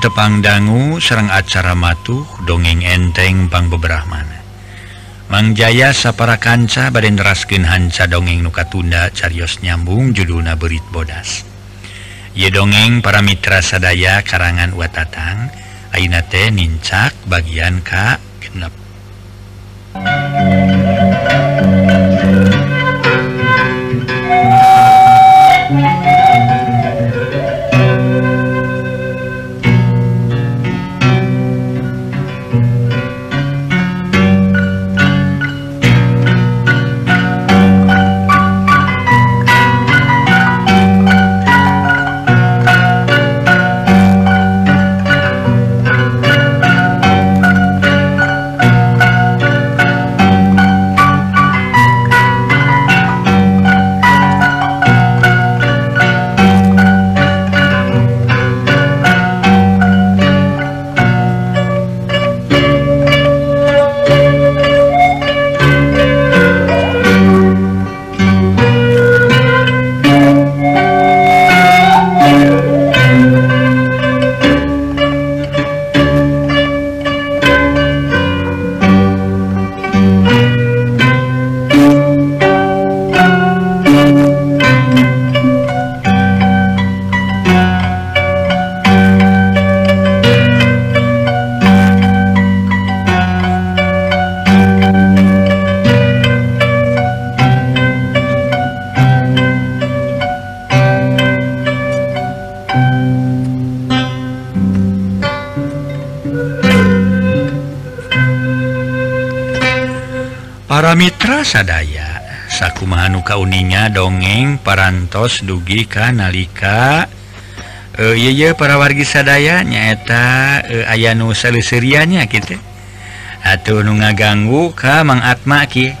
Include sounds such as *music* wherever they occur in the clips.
tepangdanggu Serang acara matuh dongeng enteng Bang beberapamana Mangjaya sapara kanca baden raskin hanca dongeng nuka tunda carios nyambung judulna berit bodas. Ye dongeng para mitra sadaya karangan watatang Ainate nincak bagian Ka genep para Mitra sadaya sakkumahanu kauninya dongeng parantos dugi ka nalika e, ye -ye para wargi sadaya nyaeta e, aya nu selisirianya gitu atuh nu ngaganggu ka Mang Atma ki.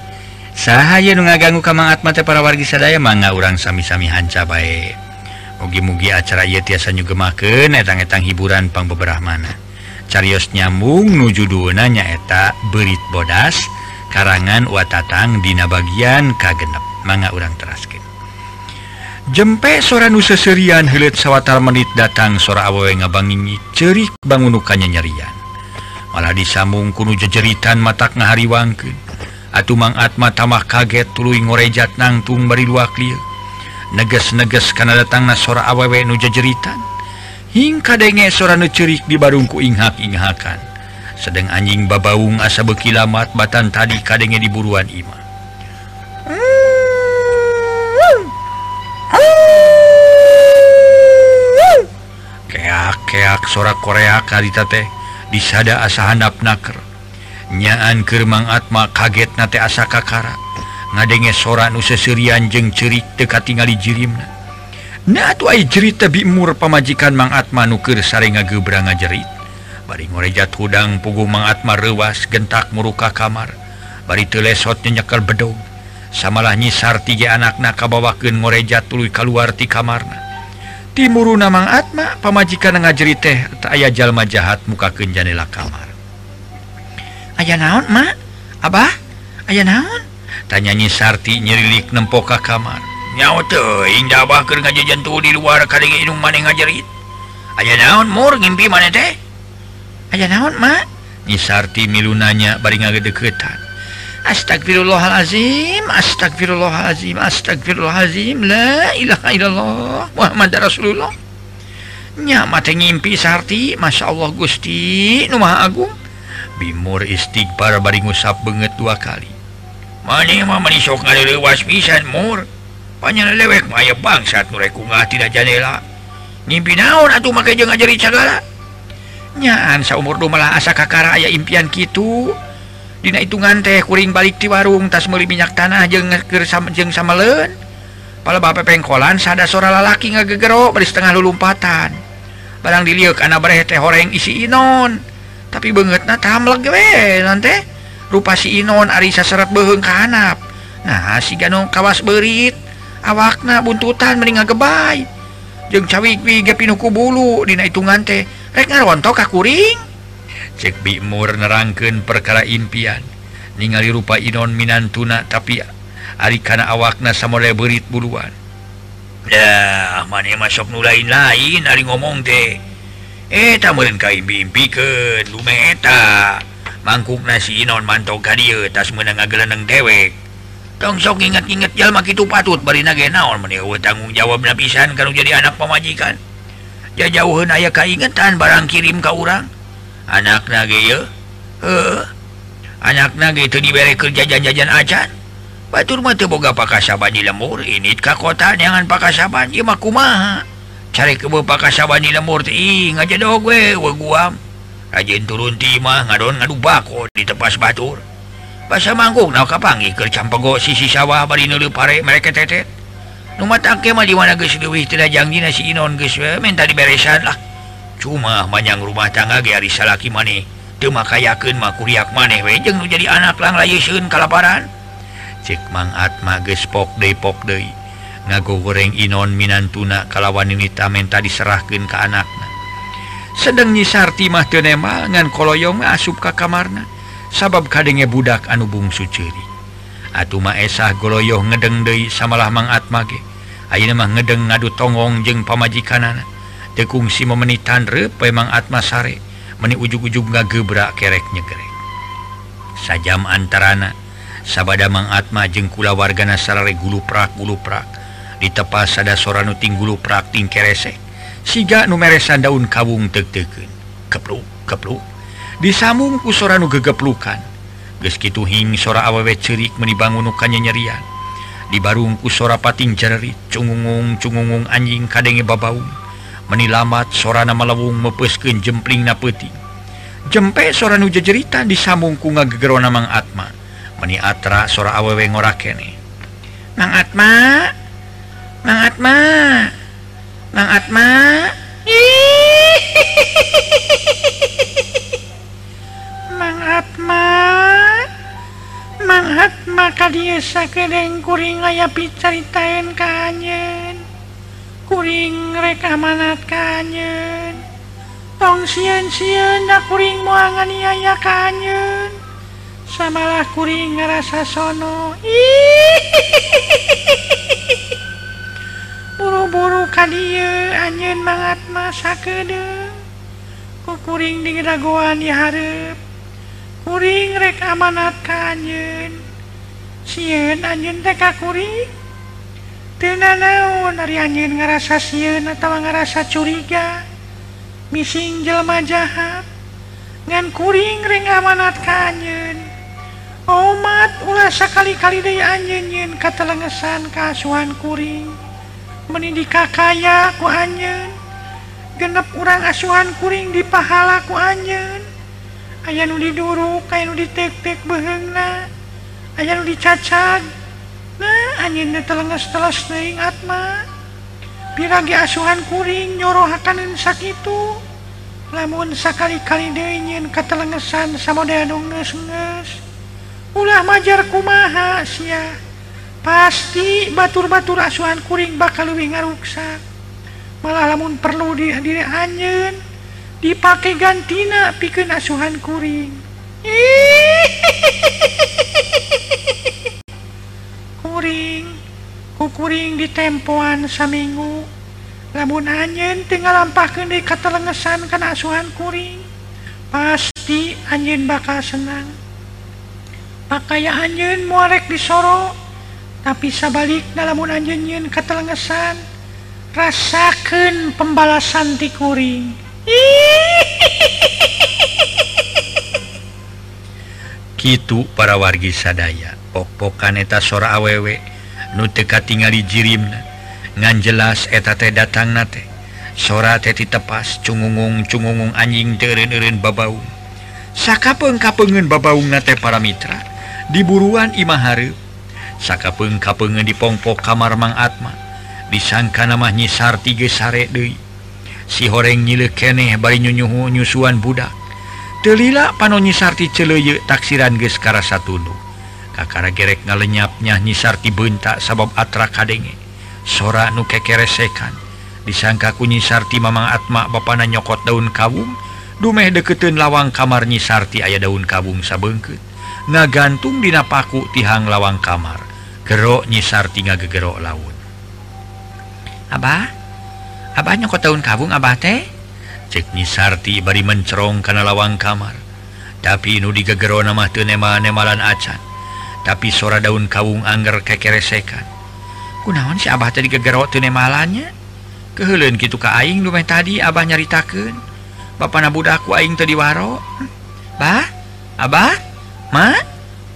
Sahaya nu ngaganggu ka Mang Atma teh para wargi sadaya mangga urang sami-sami hanca bae. Mugi-mugi acara ieu tiasa nyugemakeun etang-etang hiburan pang beberapa mana. Carios nyambung nuju duna nyaeta berit bodas karangan watatang dina bagian kagenep. Manga urang teraskin jempe sora nuseserian hilit sawwatal menit datang sora awewe ngabangingi cerik bangunukannya nyerian malah disambung kuno jejeritan matak ngahariwangkeun. Atuh Mang Atma tamah kaget tuluy ngorejat nangtung bari dua klir neges-neges kana datangna sora awewe nu jejeritan. hin kadenge sorana cerik di barungku inghak-inghakan. Sedang anjing babaung asa bekilamat batan tadi kadenge di buruan Ima Keak-keak sorak Korea karita teh disada asa handap naker. Nyaan kermang atma kaget nate asa kakara. Ngadenge soran useserian jeng cerik dekat tinggali jirimna. cerita bimur pamajikan Mang Atma nuker sare ngagebra ngajerit bari ngorejat hudang pugu mangatma rewas gentak muruka kamar. Bari telesot nyekel bedong. Samalah nyisar tiga anakna kabawakeun ngorejat tuluy keluar ti kamarna. Timuruna mangatma pamajikan ngajerit teh tak aya jalma jahat mukakeun janela kamar. Aya naon mak abah? Aya naon? Tanya nyisarti nyerilik nempoka kamar. nyawa tehdah ngajajan tuh di luar kali maneh ngajarit aya naon mur ngimpi mana teh? Aya naon mak milu milunanya bari ngagedeketan astagfirullahalazim astagfirullahalazim astagfirullahalazim. La ilaha illallah Muhammad Rasulullah. Nya mata ngimpi sarti Masya Allah Gusti nu Maha Agung. Bimur istighfar bari ngusap banget dua kali. Mana mah mani sok ngalewas pisan mur. lewek. May bangsa turekunga tidak jadela ngimpi naon atuh make je ngajari segala nyaan saumur dumalah asa kakara aya impian Kitu Dina hitungan teh kuring balik di warung tas meli minyak tanah jeng sama, jeng sama len pala bape pengkolan sada sora lalaki ngagegero bari setengah lulumpatan barang diliuk anak bareh teh horeng isi inon. Tapi banget na tamlek we nanti rupa si inon arisa seret beheng kanap nah si ganong kawas berit. awakna buntutan meningal gebay jeng cawikwi pinuku bulu dina hitungan teh rek ngarontok kakuring cek bimur nerangkeun perkara impian. Ningali rupa inon minantuna tapi ari kana awakna samole berit buluan. Dah mana masuk nu lain lain ari ngomong teh. Eh, eta meureun ka impikeun lume eta mangkukna si inon mantok ka dieu tas meunang ngageleneng dewek. tong sok ingat-ingat jalma itu patut. Berina naon oh, tanggung jawab napisan kalau jadi anak pemajikan. Ya jauh aya kaingetan barang kirim ka urang anak nage anak nage itu diberre kerja jajan-jajan acan. Batur mah boga pakasaban di lemur ini ka kota jangan pakasaban ieu mah kumaha cari kebo pakasaban di lemur teh ngajadoh gue we guam. Rajin turun timah ngadon ngadu bako di tepas batur bahasa manggung na kapangi kercampgo sisi sawah pare mereka tete rumah takmah di mana gewi dina si Inon geus we minta diberesan lah. Cuma manyang rumah tangga ge ari salaki maneh teu makayakeun mah makuriak maneh we jeung nu jadi anak lang layeuseun kalaparan. Cek mangat geus pok de pok deui ngago goreng Inon minantuna kalawan ini menta diserahkan ke anaknya sedang nyisarti mah tenemangan koloyong asup ka kamarna. sabab kadenge budak anu bungsu ciri. Atuh esah goloyoh ngedeng De samalah mangat mage Amah ngedeng ngadu tongong jeung pamajikanana. Tekungsi memenitan rep memang Atma sare meni ujug-ujug nggak gebrak kerek nyegerek. Sajam antarana sabada Mang Atma jeung kula wargana sarare gulu prak gulu prak ditepas ada soranuting gulu prakting keresek. Siga numeresan daun kawung tegteken kepluk kepluk. disambung kusoranu gegeplukan. Geskituhing sora awewe cerik menibangunukannya nyerian. Dibarungku sora pating jerit cungungung cungungung anjing kadenge babaung. Menilamat sorana malawung mepesken jempling na peti jempe sora nu jejerita disambung ku ngagegero mang Atma. Meni atra sora awewe ngora kene Mang Atma? Mang Atma? Mang Atma? *laughs* mangatma manfaat maka kedeng kuring aya picaritaen kanyen. Kuring rek amanat kanyen. Tong sieun sieun da kuring muangan iya kanyen. Samalah kuring ngerasa sono. Buru-buru kadieu anjeun mangatma sakeudeung kukuring digedagoan di hareup kuring rek amanat ka anjeun sieun anjeun teh ka kuring. Teu nanaon ari anjeun ngarasa sieun atawa ngarasa curiga. Mising jelema jahat. Ngan kuring rek amanat ka anjeun omat ulah sakali-kali deui anjeun nyeun katelengesan ka asuhan kuring. Meni kakaya ku anjeun genep urang asuhan kuring dipahala ku anjeun aya nu diduru kayak nu ditek-tek behena aya nu dicacad nah anjin telenges telas teuing atma piragi asuhan kuring nyorohakanan sakitu. Lamun sakali-kali deingin ketelengesan sama daya nunges nges ulah majar kumaha sia. Pasti batur-batur asuhan kuring bakal lebih ngaruksa. Malah lamun perlu di diri anjen dipakai gantina pikir asuhan kuring. *laughs* Kuring kukuring di tempoan saminggu lamun anjen tinggal lampahkan di kata lengesan karena asuhan kuring pasti anjen bakal senang. Pakai anjen muarek disoro tapi sabalik dalam anjen kata lengesan rasakan pembalasan ti kuring. gitu para wargi sadaya pokpok kaneta sora awewek nutika tinggal jirim ngan jelas eta teh datang nate sora teti tepas cungungung cungungung anjing terin-erin babau Saka pengkapengen babaung nate para mitra diburuan imahari Saka pengkapengen dipongpok kamar Mang Atma disangka nama nyisar tiga sare Dewi si horeng nyile keneh bari nyunyuhu nyusuan budak. Telila panonyi sarti celeye taksiran geus karasa tunu kakara gerek ngalenyapnya nyisarti bentak sabab atra kadenge. Sora nu kekeresekan. Disangka ku nyisarti mamang atma bapana nyokot daun kawung dumeh deketeun lawang kamar nyisarti aya daun kawung sabengkeut ngagantung dina paku tihang lawang kamar. Gerok nyisarti ngagegerok laun. Abah? Abahnya kok tahun kabung Abah teh? Cekni Sarti bari mencerong karena lawang kamar. Tapi nu digegero nama tunemalan acan. Tapi sora daun kawung angger kekeresekan. Kunaon si Abah tadi gegero tunemalannya kehelen gitu ka aing lumayan tadi Abah nyaritakeun. Bapak nabudaku aing tadi waro Bah? Abah? Ma?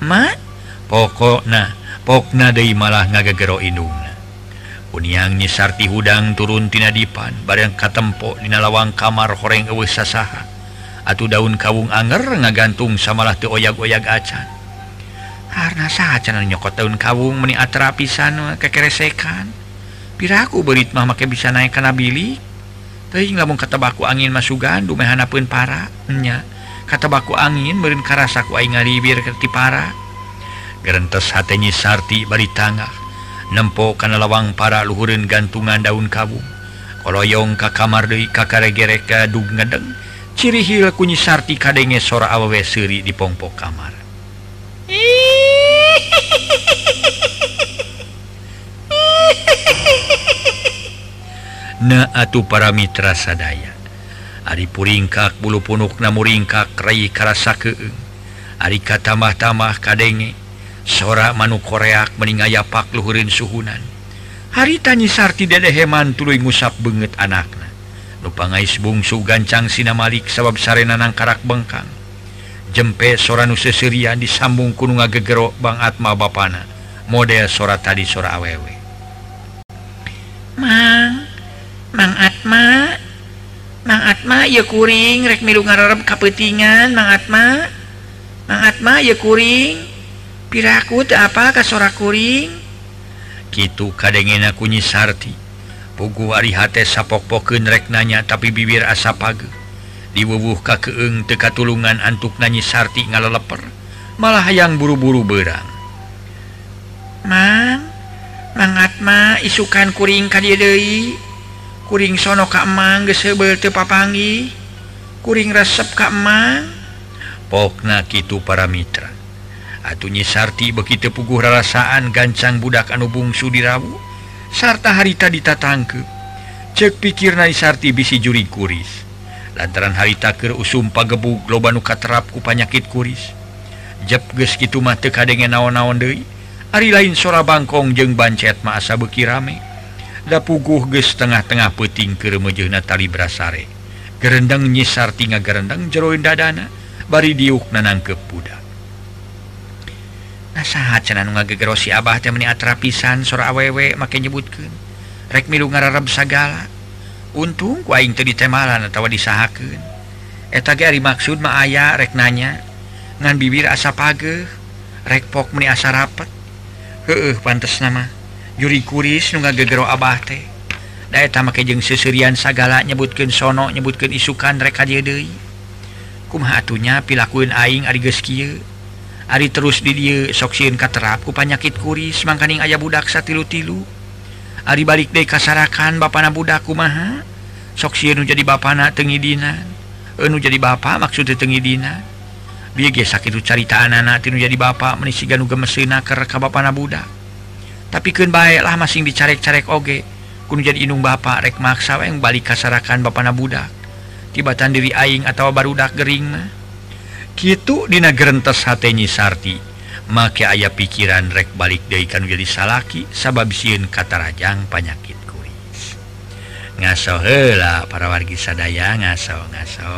Ma? Pokok nah pokna deui malah ngagegero indung Uniangnyi Sarti hudang turuntina dipan bareng katempo Dina lawang kamar horeng ewe sasaha. Atuh daun kawung anger ngagantung samalah tuh oyag-oyag acan. Harna sacan nyokot daun kawung meni atrapisan kekeresekan. Piraku berit mah make bisa naik kana bilik. Teuing lamun katabaku angin masugan dumehanapeun para. Nya katabaku angin meureun karasaku aing ngalibir ke para. Gerentes hatenyi Sarti bari tangah. nempo kana lawang para luhurin gantungan daun kabu koloyong ka kamar Dei kakarek kadug ngedeng cirihil kunyi sarti kadenge sora awewe seri di pongpo kamar. Na atuh para mitra sadaya. Ari puringkak bulu punuk namuringkak rai karasa keeng Ari katamah-tamah kadenge sora manuk koreak meningaya pak Luhurin suhunan. Harita nyisarti dede heman tuluy ngusap banget anakna. Lupangais bungsu gancang Sina Malik sabab sarenanang karak bengkang. Jempe sora nu seserian disambung kunung ngagegero Bang Atma Bapana. Model sora tadi sora awewe. Mang Mang Atma. Mang Atma ya kuring rek milu ngararep kapetingan Mang Atma. Mang Atma ya kuring. piraku apa kasorakuring gitu kadengen kunyi Sarti pugu warihate rek nanya tapi bibir asa page. Diwubuh ka keeng teka tulungan antuk nanyi sarti ngaleleper. Malah yang buru-buru berang Mang mangatma isukan kuring kadei kuring sono Kamang gesebel tepapangi kuring resep Kamang Pokna Kitu para Mitra. Atunya Sarti begitu puguh rasaan gancang budak anu bungsu dirawu sarta harita ditatangke. Cek pikir na Sarti bisi juri kuris. Lantaran harita ke usum pagebuk lobanuka terapku panyakit kuris. Jeb ges gitu mah kadenge naon-naon Dei Ari lain sora Bangkong jeung bancet maasa beki rame. Da puguh ges tengah-tengah peting ke remejeh natali brasare gerendang nyisarti ngagerendang gerendang jeroin dadana bari diuk nanang ke budak. saat senan Abah temeni atra pisan sora awewe make nyebutkeun rek milu ngararab sagala. Untung ku aing teu atau atawa disahakeun. Eta ge ari maksud mah aya rek nanya ngan bibir asa pageuh rek pok meni asa rapet. Heueuh pantes nama juri kuris nu ngagegero Abah teh. Da eta make jeung seserian sagala nyebutkeun sono nyebutkeun isukan rek ka deui. Kumaha atunya pilakuin aing ari geus kieu? Ari terus did soksiun katerapku panyakit kuris mangkaning ayah budaksa tilu-tilu Ari balik de kasarakan Bapana budakku maha soksiun jadi Bapana tengidina enu jadi Bapak maksud Tengidinan dia sakit carita anak tinu jadi Bapak menisi ganu reka kerka Bapana budak. Tapi ke baiklah masing dicarek-carek oge. Kun jadi inung Bapak rek maksa yang balik kasarakan Bapana budak. Tibatan diri aing atau barudak Gering mah. gitu Dinagerentes hatnyi Sarti. Make ayah pikiran rek balik deikan jadi salaki sabab siun kata Rajang panyakit kuis ngaso hela para wargi sadaya ngaso ngaso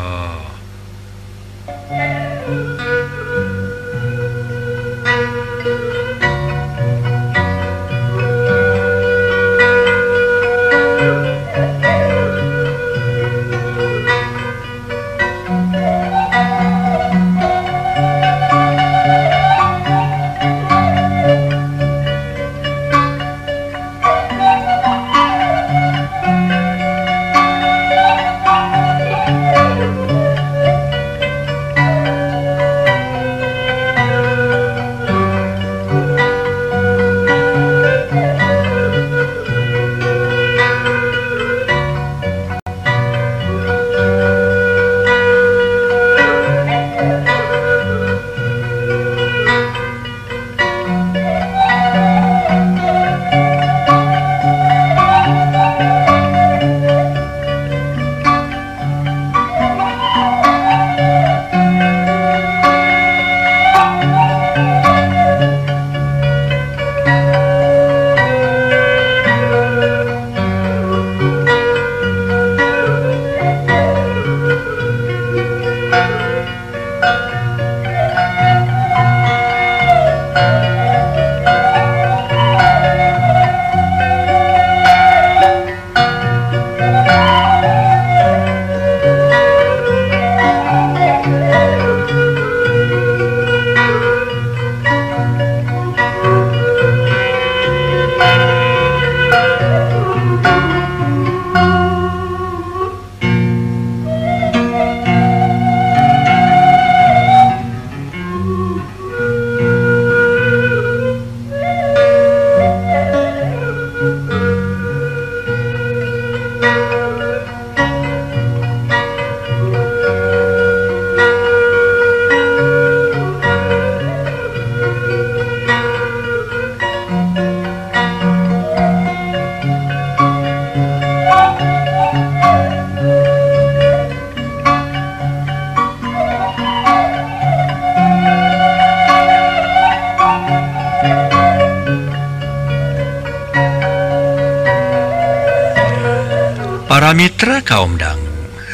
kaumdang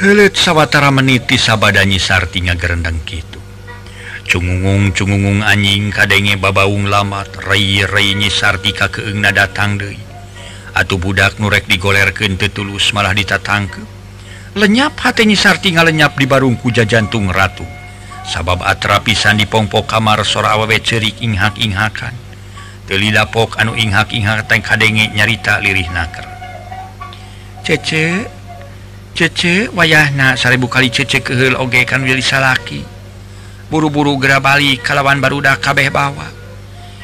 helet sawwatara meniti sabadanyi sartinga gerendang Kitu. Cungungung cungungung anjing kadenge babaung lamat Reinyi sartika kegna datang De atau budak nurek digolerken tetulus malah ditatangke. Lenyap hatnyi sartinga lenyap di barungkuja jantung ratu. Sabab atra pisan dipongpok kamar sora awewe cerik inghak inghakan telidapok anu inghak inghak teng kadenge nyarita lirih naker. Cece cece wayahna saribu kali cece kehil oge kan Willy salaki. Buru-buru gera balik kalawan barudak kabeh bawa.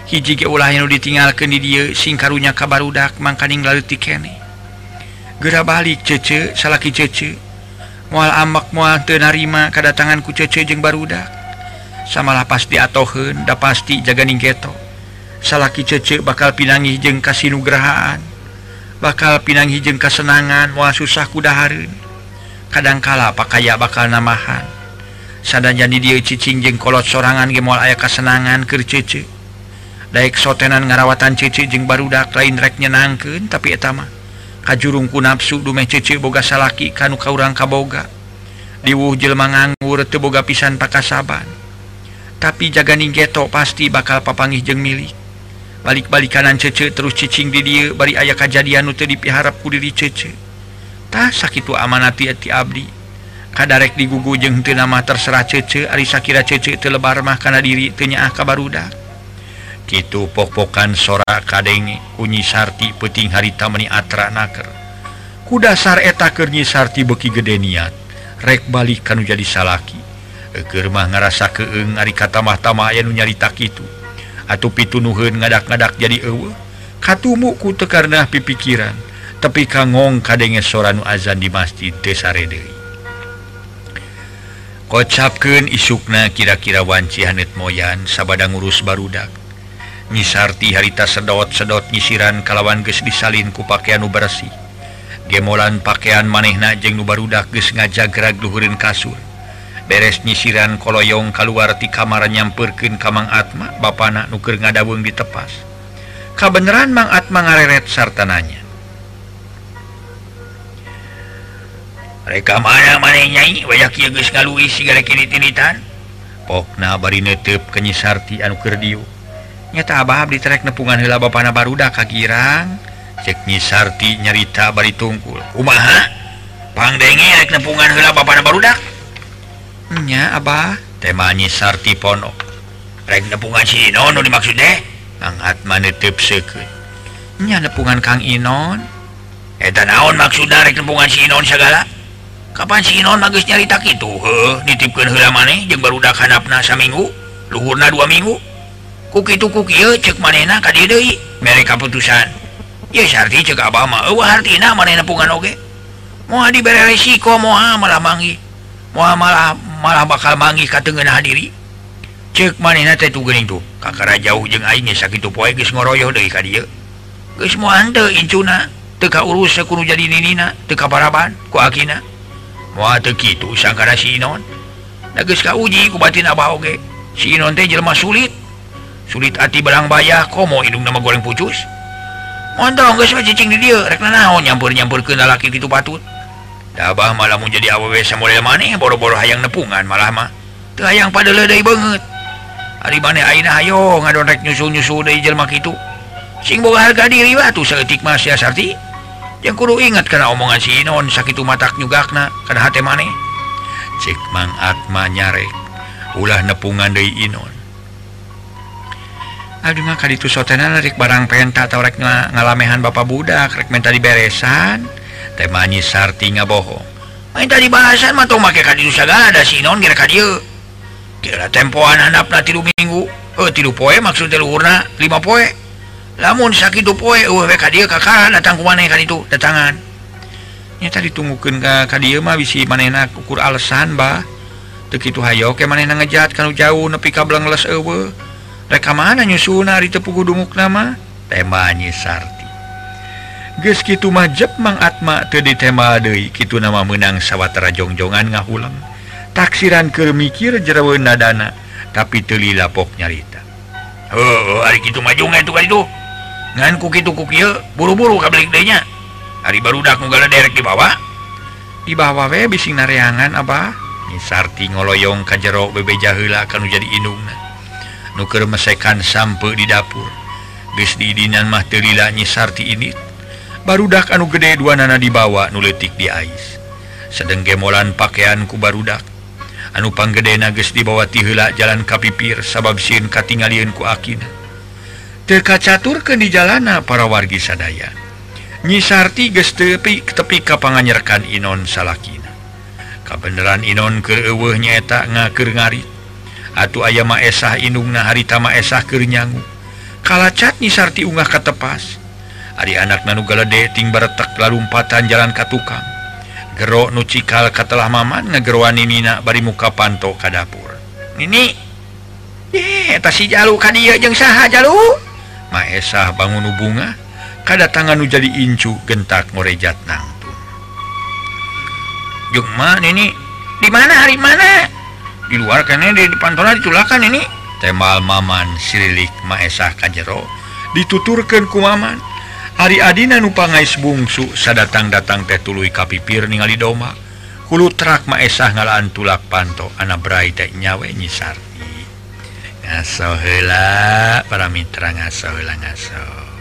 Hiji ge ulah yang ditinggalkan di dia sing karunya ka barudak mangkaning lalu tikene gera balik cece salaki cece. Mual ambak mual teu narima kadatanganku cece jeung barudak. Samalah pasti atohen da pasti jaganing geto. Salaki cece bakal pinangih jeung kasinugrahaan bakal pinang jeung kasenangan mua susah kudaharun kadangkala pakaiya bakal namahan. Sada jadi dia cicing jeung kolot sorangan gemual aya kasenangan ke cece. Daik sotenan ngarawatan cece jeung barudak lain rek nyenangkeun tapi etama kajurungku nafsu dumeh cece boga salaki kanu kaurang kaboga. Diwuh jelma nganggur teu boga pisan pakasaban. Tapi jaganing geto pasti bakal papangih jeung milik. balik-balik kanan cece terus cicing di dia. Bari ayah kejadian nu teu dipiharap ku diri cece. Tah sakitu amanati hati abdi. Kadarek digugu jeung teu nama terserah cece. Ari sakira cece teu lebar mah kana diri teu nyaah ka barudak kitu pok-pokan sora kadenge kunyi sarti peuting harita meni atra naker. Ku dasar eta keur nyi sarti beuki gede niat. Rek balik kanu jadi salaki. Keur mah ngarasa keung ari kata mah tama aya nu nyarita kitu. atau pitunuhun ngadak-ngadak jadi ewu katumuku tekarna pipikiran tapi kangong kadenge soranu azan di masjid desarede kocapkeun isukna kira-kira wanci hanet moyan sabada ngurus barudak. Nyisarti harita sedot-sedot nyisiran kalawan geus disalin ku pakaianu nu bersih. Gemolan pakaian manehna jeung nu barudak geus ngajagrag luhurin kasur. beres nyisiran koloyong kaluarti kamar nyamperken Kamang Atma Bapak anak nuker ngadawung ditepas kabeneran Mang Atma ngareret sartananya. Mereka mana mannyai Pona bari kenyisarti anukerdio nyata Abah diterek nepungan hela Bapak Baruda Kagirang. Ceknyisarti nyarita bari tungkul. Umaha pangdenge rek nepungan hela Bapak Barudak nya Abah? Temanyi Sarti Pono nepungan si Inono dimaksud deh? Angkat manetip sekutnya nepungan Kang Inon? Eta naon maksud rek nepungan si Inon segala? Kapan si Inon magus nyarita itu nitipkan hela maneh jeung barudak hanapna saminggu luhurna dua minggu. Kuki itu kuki cek manena ka deui mere kaputusan. Ya Sarti cek Abah mah eueuh hartina maneh nepungan oge. Moal dibere resiko moal malah mangi. Moal malah malah bakal mangi katengenah diri. Cek man tuh kakara jauh jeng sakit poe ngoroyo dari ka dia semua incuna teka urus sekuruh jadi ninina teka paraban? Ku akina Wah itu sangkara sinon nages ka uji ku batin abah oge si sinon teh jelma sulit. Sulit ati barang bayah komo hidung nama goreng pucus. Montong geus cicing di dia. Rek nanaon oh, nyampur-nyampur ke laki gitu patut. tabah malah menjadi aw model maneh boro-boro hayang nepungan malah mah hayang pada ledai banget. Hari maneh Ayo ngadorek nyusu-nyusu jelmak itu. Sing boga harga diri tuh seletik mas ya Sarti. Yang kudu ingat karena omongan si non sakit matak nyugakna karena hati maneh cek Mang Atma nyarek ulah nepungan dari Inon. Aduh mah kali itu sotena rek barang penta atau rek ngalamehan bapak budak rek minta diberesan. temanyi Sarti ngabohong tadi bahasan tempoan anak tilu minggu. Oh, tilu poe maksud telurna 5 poe. Lamun sakit poe eh, kakak datang itu datangannyata ditunggukan mah manenak ukur alasan bah begitu Hayo ke mana ngejat kalau jauh nepi kablang les reka mana nyusun hari tepuku dumuk nama temanyi Sarti. gitu mah mang Atma teditema De gitu nama menang sawatara jongjongan ngahulang. Taksiran ke mikir jerewe nadana tapi teli lapok nyarita. Oh, gitu maju buru-buru kabelnya hari baru derek di bawah. Di bawah we bising nareangan apa nisarti ngoloyong kajjero bebe jahila akan jadi inung nuker mesekan sampai di dapur. Ges didinan mah telila nyisarti ini. tuh barudak anu gede dua nana dibawa nuletik di ais. Sedang gemolan pakaianku barudak. Anu panggede nages dibawa tihila jalan kapipir sabab sin katingalinku akin teka catur ke di jalana para wargi sadaya. Nyisarti ges tepi tepi kapanganyerkan inon salakina. Kabeneran inon ke eueuh nyaeta ngakeur ngari. Atuh aya ma esah indungna harita ma esah keur nyangu. Kalacat nyisarti ungah katepas. Ari anak Nanugaladehting baretak lalumpatan jalan Katukang. Gerok nucikal katalah Maman ngegeruan Nina bari muka panto ka dapur. Ini eh, si jalu kan dia jeng sah jalu? Maesah bangun bunga kada tangan jadi incu gentak ngorejat nangtun Jukman ini di mana hari mana? Di luar kan di depan tona diculakan ini temal Maman sirilik Maesah kajero dituturkan ku Maman. Ari Adina nupangais bungsu sadatang datang teh tulu kapipir ningali doma hulu trak maesah ngalaan tulak panto anak brai teh nyawe nyisarti. Ngasohela para mitra ngasohela ngasoh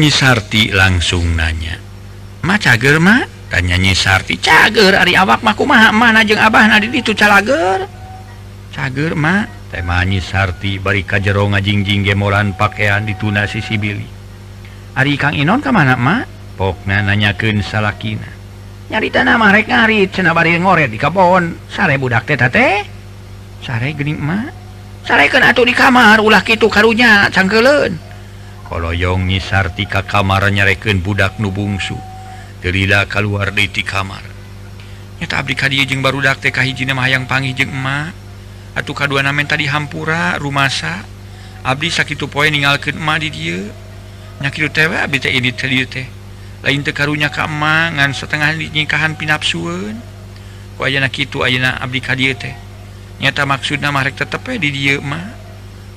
nyisarti langsung nanya. Ma cager ma? Tanya nyisarti. Cager ari awak maku maha mana jeung abah nadi itu calager. Cager ma. Tema nyisarti bari kajero ngajingjing gemolan pakaian ditunasi si Billy ari kang inon ka mana ma? Pokna nanyakeun salakina. Nyarita nama rek ngarit cenah bari ngoret di kebon sare budak teh teh? Sare geuning ma. Sarekeun atuh di kamar ulah kitu karunya cangkeuleun. koloyong nyisarti ka kamar nyareken budak nubungsu gerila keluar diti kamar. Nyata abdi kadijeng baru dakte kahijina mahayang panggijeng emak. Atuh kadua namen tadi hampura rumasa. Abdi sakitu poe ninggalkeun emak di dieu. Nyakitu tewe abdi teh ini teh teh. Lain teu karunya ka emak ngan setengah nyikahan pinapsueun. Ku ayeuna kitu ayeuna abdi ka dieu teh. Nyata maksudna mah rek tetep di dieu mah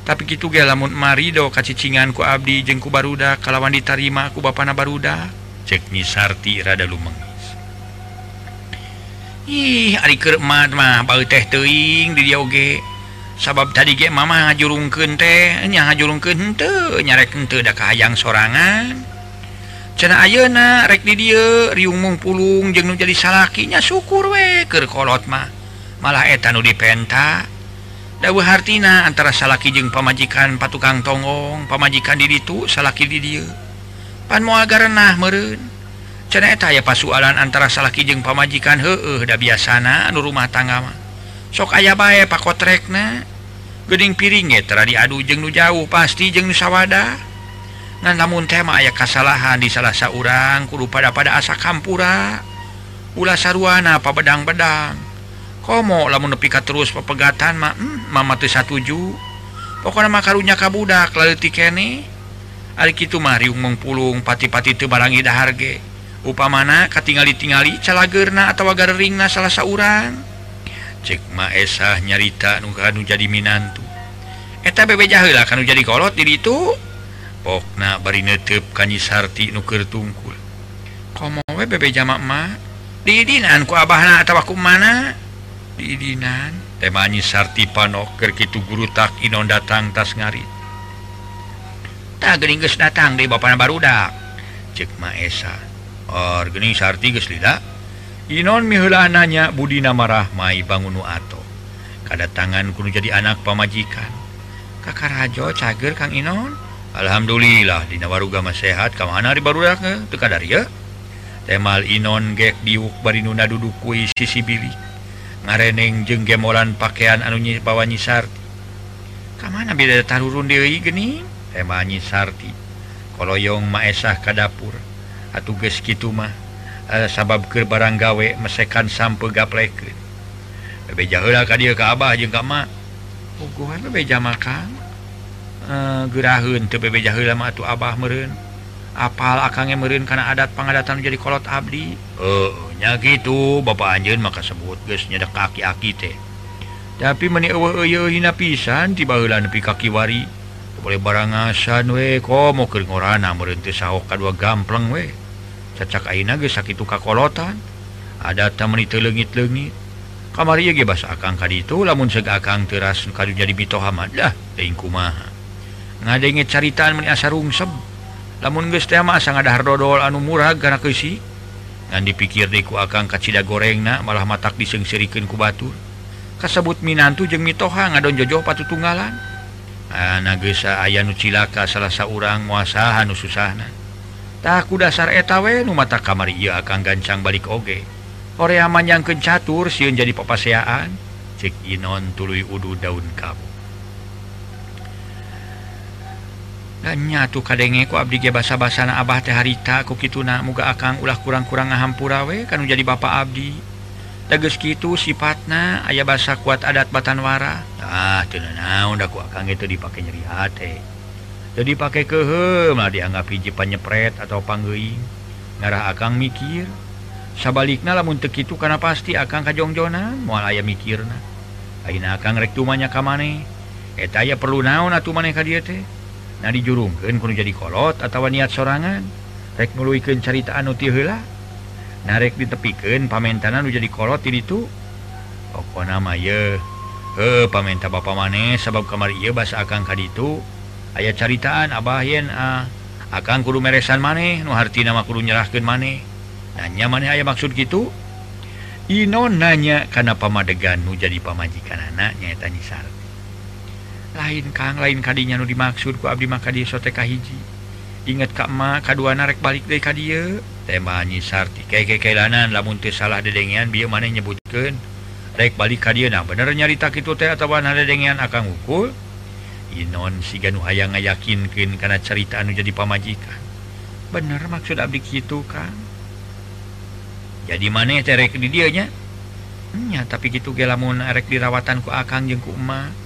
tapi gitu ge lamun marido kacicingan ku Abdi jengku Baruda kalawan ditarima ku Bapana Baruda. Cek Nisarti rada lumeng ih ari keur mah bae teh teuing di dia oge. Sabab tadi ge mama ngajurungkeun teh nya ngajurungkeun henteu nyarek henteu da kahayang sorangan. Cenah ayeuna rek di dieu riung mung pulung jeung nu jadi salakinya syukur we keur kolot mah. Malah eta nu dipenta dawa hartina antara salaki jeung pamajikan patukang tongong pamajikan diri itu salaki di dia. Pan muagaranah meren ceeta ya pasualan antara salaki jeung pamajikan he udah biasana anu rumah tangga mah. Sok aya bae pakotrekna. Geding piringnya tra diadu jeng nu jauh pasti jeng nusawadah ngan namun tema aya kesalahan di salah seorang kudu pada pada asa kampura. Ula sarwana apa bedang-bedang komo lamun nepi ka terus pepegatan mah hmm, mama teu satuju. Pokona mah karunya ka budak leutik kene. Ari kitu mah riung mengpulung pati-pati teu barang dahar ge. Upamana katingali-tingali calageurna atawa gareringna salah saurang. Cek mah esah nyarita nu kanu jadi minantu. Eta bebe jaheula kanu jadi kolot di ditu pokna bari neuteup ka nyisarti nu keur tungkul. Komo we bebe jamak mah didinan ku abahna atawa ku mana? didinan. Temanyi Sarti Panoker Kitu guru tak Inon datang tas ngarit tak Inggris datang di Bapak barudak cek Maesa. Orgening Sarti geslida Inon mihulananya Budina marahmai bangun atau kada tangan kuno jadi anak pamajikan. Kakak Rajo cager Kang Inon. Alhamdulillah Dina waruga sehat. Kam mana di barudak eh? teka dari ya temal Inon gek diuk Baruna duduk kui sisi bilik. ngareneng jeung gemolan pakaian anunyi bawa nyisarti kamana beda tarurun deui geni Nyi Sarti. koloyong maesah ka dapur. Atuh geus kitu mah. Eh, sabab keur barang gawe mesekan sampe gaplekeun bebeja heula ka dieu ka abah jeung ka mak hubungan bebeja makan. Eh, geraheun teu bebeja heula mah atuh abah meureun. Apal akange meureun kana adat pangadatan jadi kolot abdi. Heueuh ya gitu Bapak Anjun maka sebut guys nyada kaki-aki teh. Tapi meni hina pisan tibalan nepi kaki wari. Boleh barangasan we kok mau ke ngorana merenti sahok kadua gampleng we. Cacak aina geus sakitu kakolotan ada temeni teu leungit-leungit. Kamari ge basa akang ka ditu lamun seg akang teras kadu jadi bitohamad dah teuing kumaha. Ngadenge caritaan meni asa rungsep lamun geus teh mah asa ngadahar dodol anu murah kana keusik. dan dipikir diku akan kacita goreng na malah matak disengsirikan ku Batur kasebut Minantu jeung mitoha ngadon jojo patu tunggalan anagesa aya nucilaka salah seorang muasahan nu susahna. Takku dasar etawe nu mata kamar ia akan gancang balik oge. Korea manjang kencatur siun jadi pepaseaan cek Inon tuluy udu daun kamu nyatu kadengeku Abdi basa-basana Abah teh harita ku kituna muga akang ulah kurang-kurang ngahampurawe kan jadi Bapak Abdi. Teges gitu sifatna ayah basa kuat adat Batanwara. Ah udahku akan itu dipakai nyeri hati jadi pakai kehelah dianggap hijipan nyepret atau panggeing ngarah akang mikir sabaliknya lamun tek itu karena pasti akan kajongjonan mual ayah mikirna. Aina akan rek tumanya kamane? Eta ya perlu naon atuh maneh ka dieu teh? Nah dijurumkan kudu jadi kolot atau niat sorangan. Rek meluikan carita anu tihela narek ditepikan pamentanan jadi kolot itu tuh nama ye he pamenta ba maneh sabab kamari ia bas akan ka itu aya caritaan abah yen ah akan kudu meresan maneh nuharti nama kudu nyerahkan maneh. Nanya maneh aya maksud gitu Ino nanya karena pamadegan nu jadi pamajikan anaknya tanya salah lain Kang lain kanya nu dimaksudku Abdi maka dia soteka hiji. Inget Kakma kedua narek balik de ka dia. Temanyi Sarti kekelanan lamun salah dedengian bi mana nyebutkan rek balik ka dia nah bener nyarita itu teh atau dedengian akan ngukul Inon si Ganu hayang ngayakinkan karena cerita anu jadi pamajikan. Bener maksud Abdi gitu kan jadi mana terek di dianya? Hmm, ya, tapi gitu gelamun erek dirawatanku Akang jengku emak.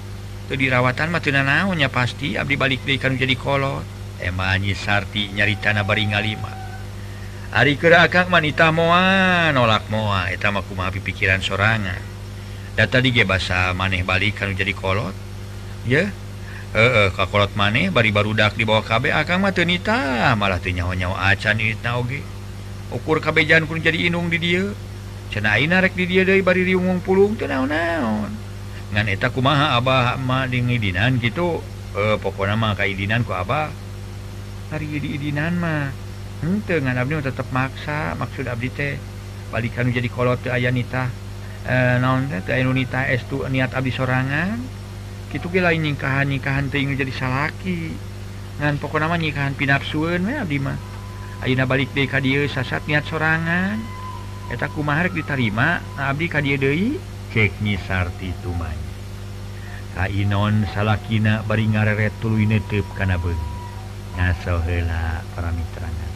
dirawatan matina naunnya pasti Abdi balik ikan jadi kolot. Emanyi Sarti nyari tanah baringa 5 hari keak wanita moa nolak moa etamakumapi pikiran sorangan. Data di bahasa maneh balik kalau jadi kolot. Ya eh kakolot maneh bari-barudak di bawah KB akan Matunita malahnyanya acan nage ukur kabejan pun jadi inung di dia cenain narek di dia dari bari riung pulung tenau-naon eta kumaha Abahmah dingidinan gitu eh, pokok nama kaidinan ku Abah hari diidinan mah ente ngan abdi tetep maksa maksud abdi teh balikan jadi kolot teu aya nita. Eh, naon teh teu estu niat abdi sorangan kitu ge lain nikahan nikahan teh jadi salaki. Ngan pokok nama nikahan pinapsueun we abdi mah. Ayeuna balik deui ka dieu sasat niat sorangan. Eta kumaha ditarima abdi ka dieu deui? Cek nyisarti tumanya Kainon salakina bari ngareret tuluy nutup kana be ngasohela para mitranya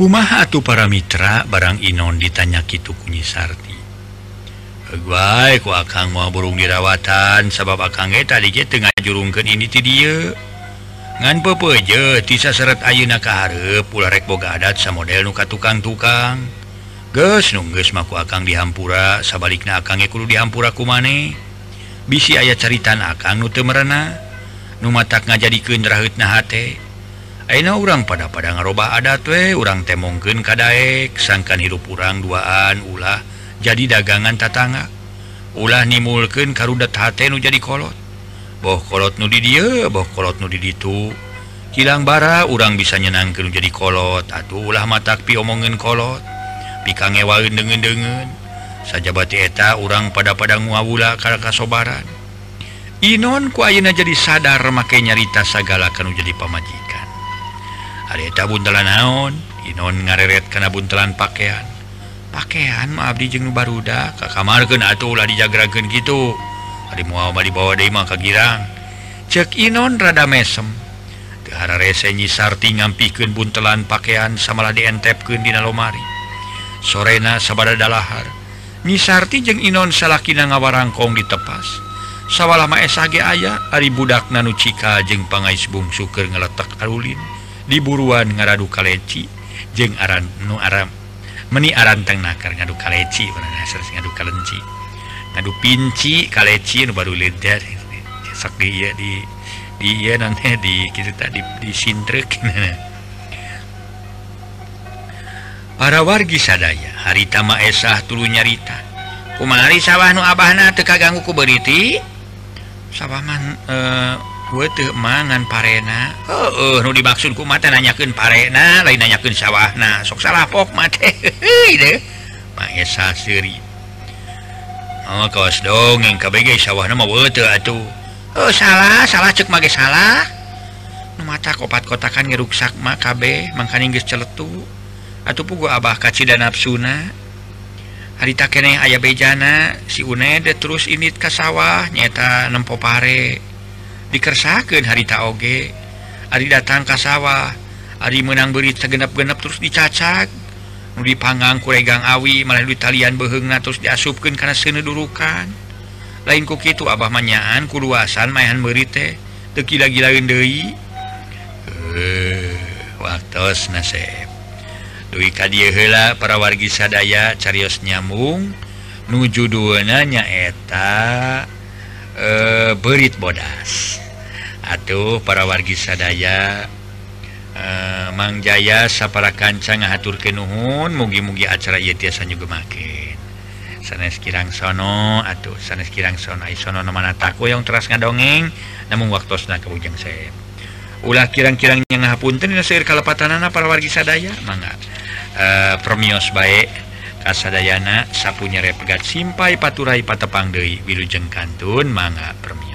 kumaha tuh para mitra barang Inon ditanya Kitu kunyi Sarti? Baik Akang mau burung dirawatan sabab Akang tadi tengah jurungkan ini ti dia. Ngan pepeje tisa seret Ayeuna Kaharep pularek boga adat sama model nuka tukang-tukang ges nungges maku Akang dihampura sabaliknya Akangnya kudu dihampura ku maneh bisi ayat caritan Akang nute merena. Numatak nga jadi kendrahut nahate Aina urang pada pada ngaroba adat we urang temongken kadaek sangkan hirup urang duaan ulah jadi dagangan tatanga. Ulah nimulken karudat hate nu jadi kolot. Boh kolot nu di dia boh kolot nu di ditu hilang bara urang bisa nyenangkan jadi kolot. Atuh ulah matak pi omongen kolot. Pikang ngewain dengen dengen saja bati eta urang pada pada nguawula karakasobaran Inon ku ayeuna jadi sadar make nyarita sagala kanu jadi pamajikan. harita buntelan naon? Inon ngareret karena buntelan pakaian pakaian maaf di jeng baruda Ka kamarken atuhlah dijagragen gitu. Hari Muhammad dibawa Dema ke girang. Cek Inon rada mesem? Tehara rese nyisarti ngampiken buntelan pakaian samalah dientepkan dina lomari. Sorena sabada dalahar. Nisarti jeung Inon salahkin ngawarangkong ditepas. Sawwalama SG ayah Ari budak Nanucika jeung pangais bung suker ngeletak Arulin diburuan ngaradu kaleci jeung aran nu aram meni aranteng nakar ngadu kaleci ngadu kalenci. Ngadu pinci kaleci nu baru lejar sak dia di dia nanti *laughs* di kita tadi di sintrek *laughs* para wargi sadaya haritama esah tulu nyarita. Kumari sawah nu abahna teka ganggu ku beriti. Sawah man eh, mangan parena. Oh, oh, dimaksudku mata nanyakan parena lain nanyakan sawah nah sok salah pok oh, kaos dongeng KBG sawah nama atuh. Oh, salah salah cek mage salah. Mata kopat kotakan ngeruksak makB makan Inggris celetu. Atau pugu Abah kaci dan nafsuna hari tak kene ayah bejana si Unede terus init ke sawah nyata nempo pare. dikersakan harita oge. Ari datang ke sawah Ari menang beri segenap-genep terus dicacak. Nudi panggang kuregang awi malah talian beheng terus diasupkan karena senedurukan lain kok itu Abah manyaan kuluasan mainan berite teki lagi-lain Dewi uh, eh, waktus nasib. Dwi kadihela para wargi sadaya carios nyambung nuju duenanya eta e, berit bodas. Atuh para wargi sadaya e, Mang Jaya sapara kancang ngatur ke Nuhun mugi-mugi acara ia tiasa juga makin sanes kirang sono atuh sanes kirang sono sono mana taku yang teras ngadongeng namun waktu sena kebujang saya ulah kirang-kirangnya ngahapunten dina seueur kalepatan para wargi sadaya mangga e, eh, promios baik kasadayana sapunya repegat Simpai Paturai Patepang Dewi Wilujeng Kantun manga permisi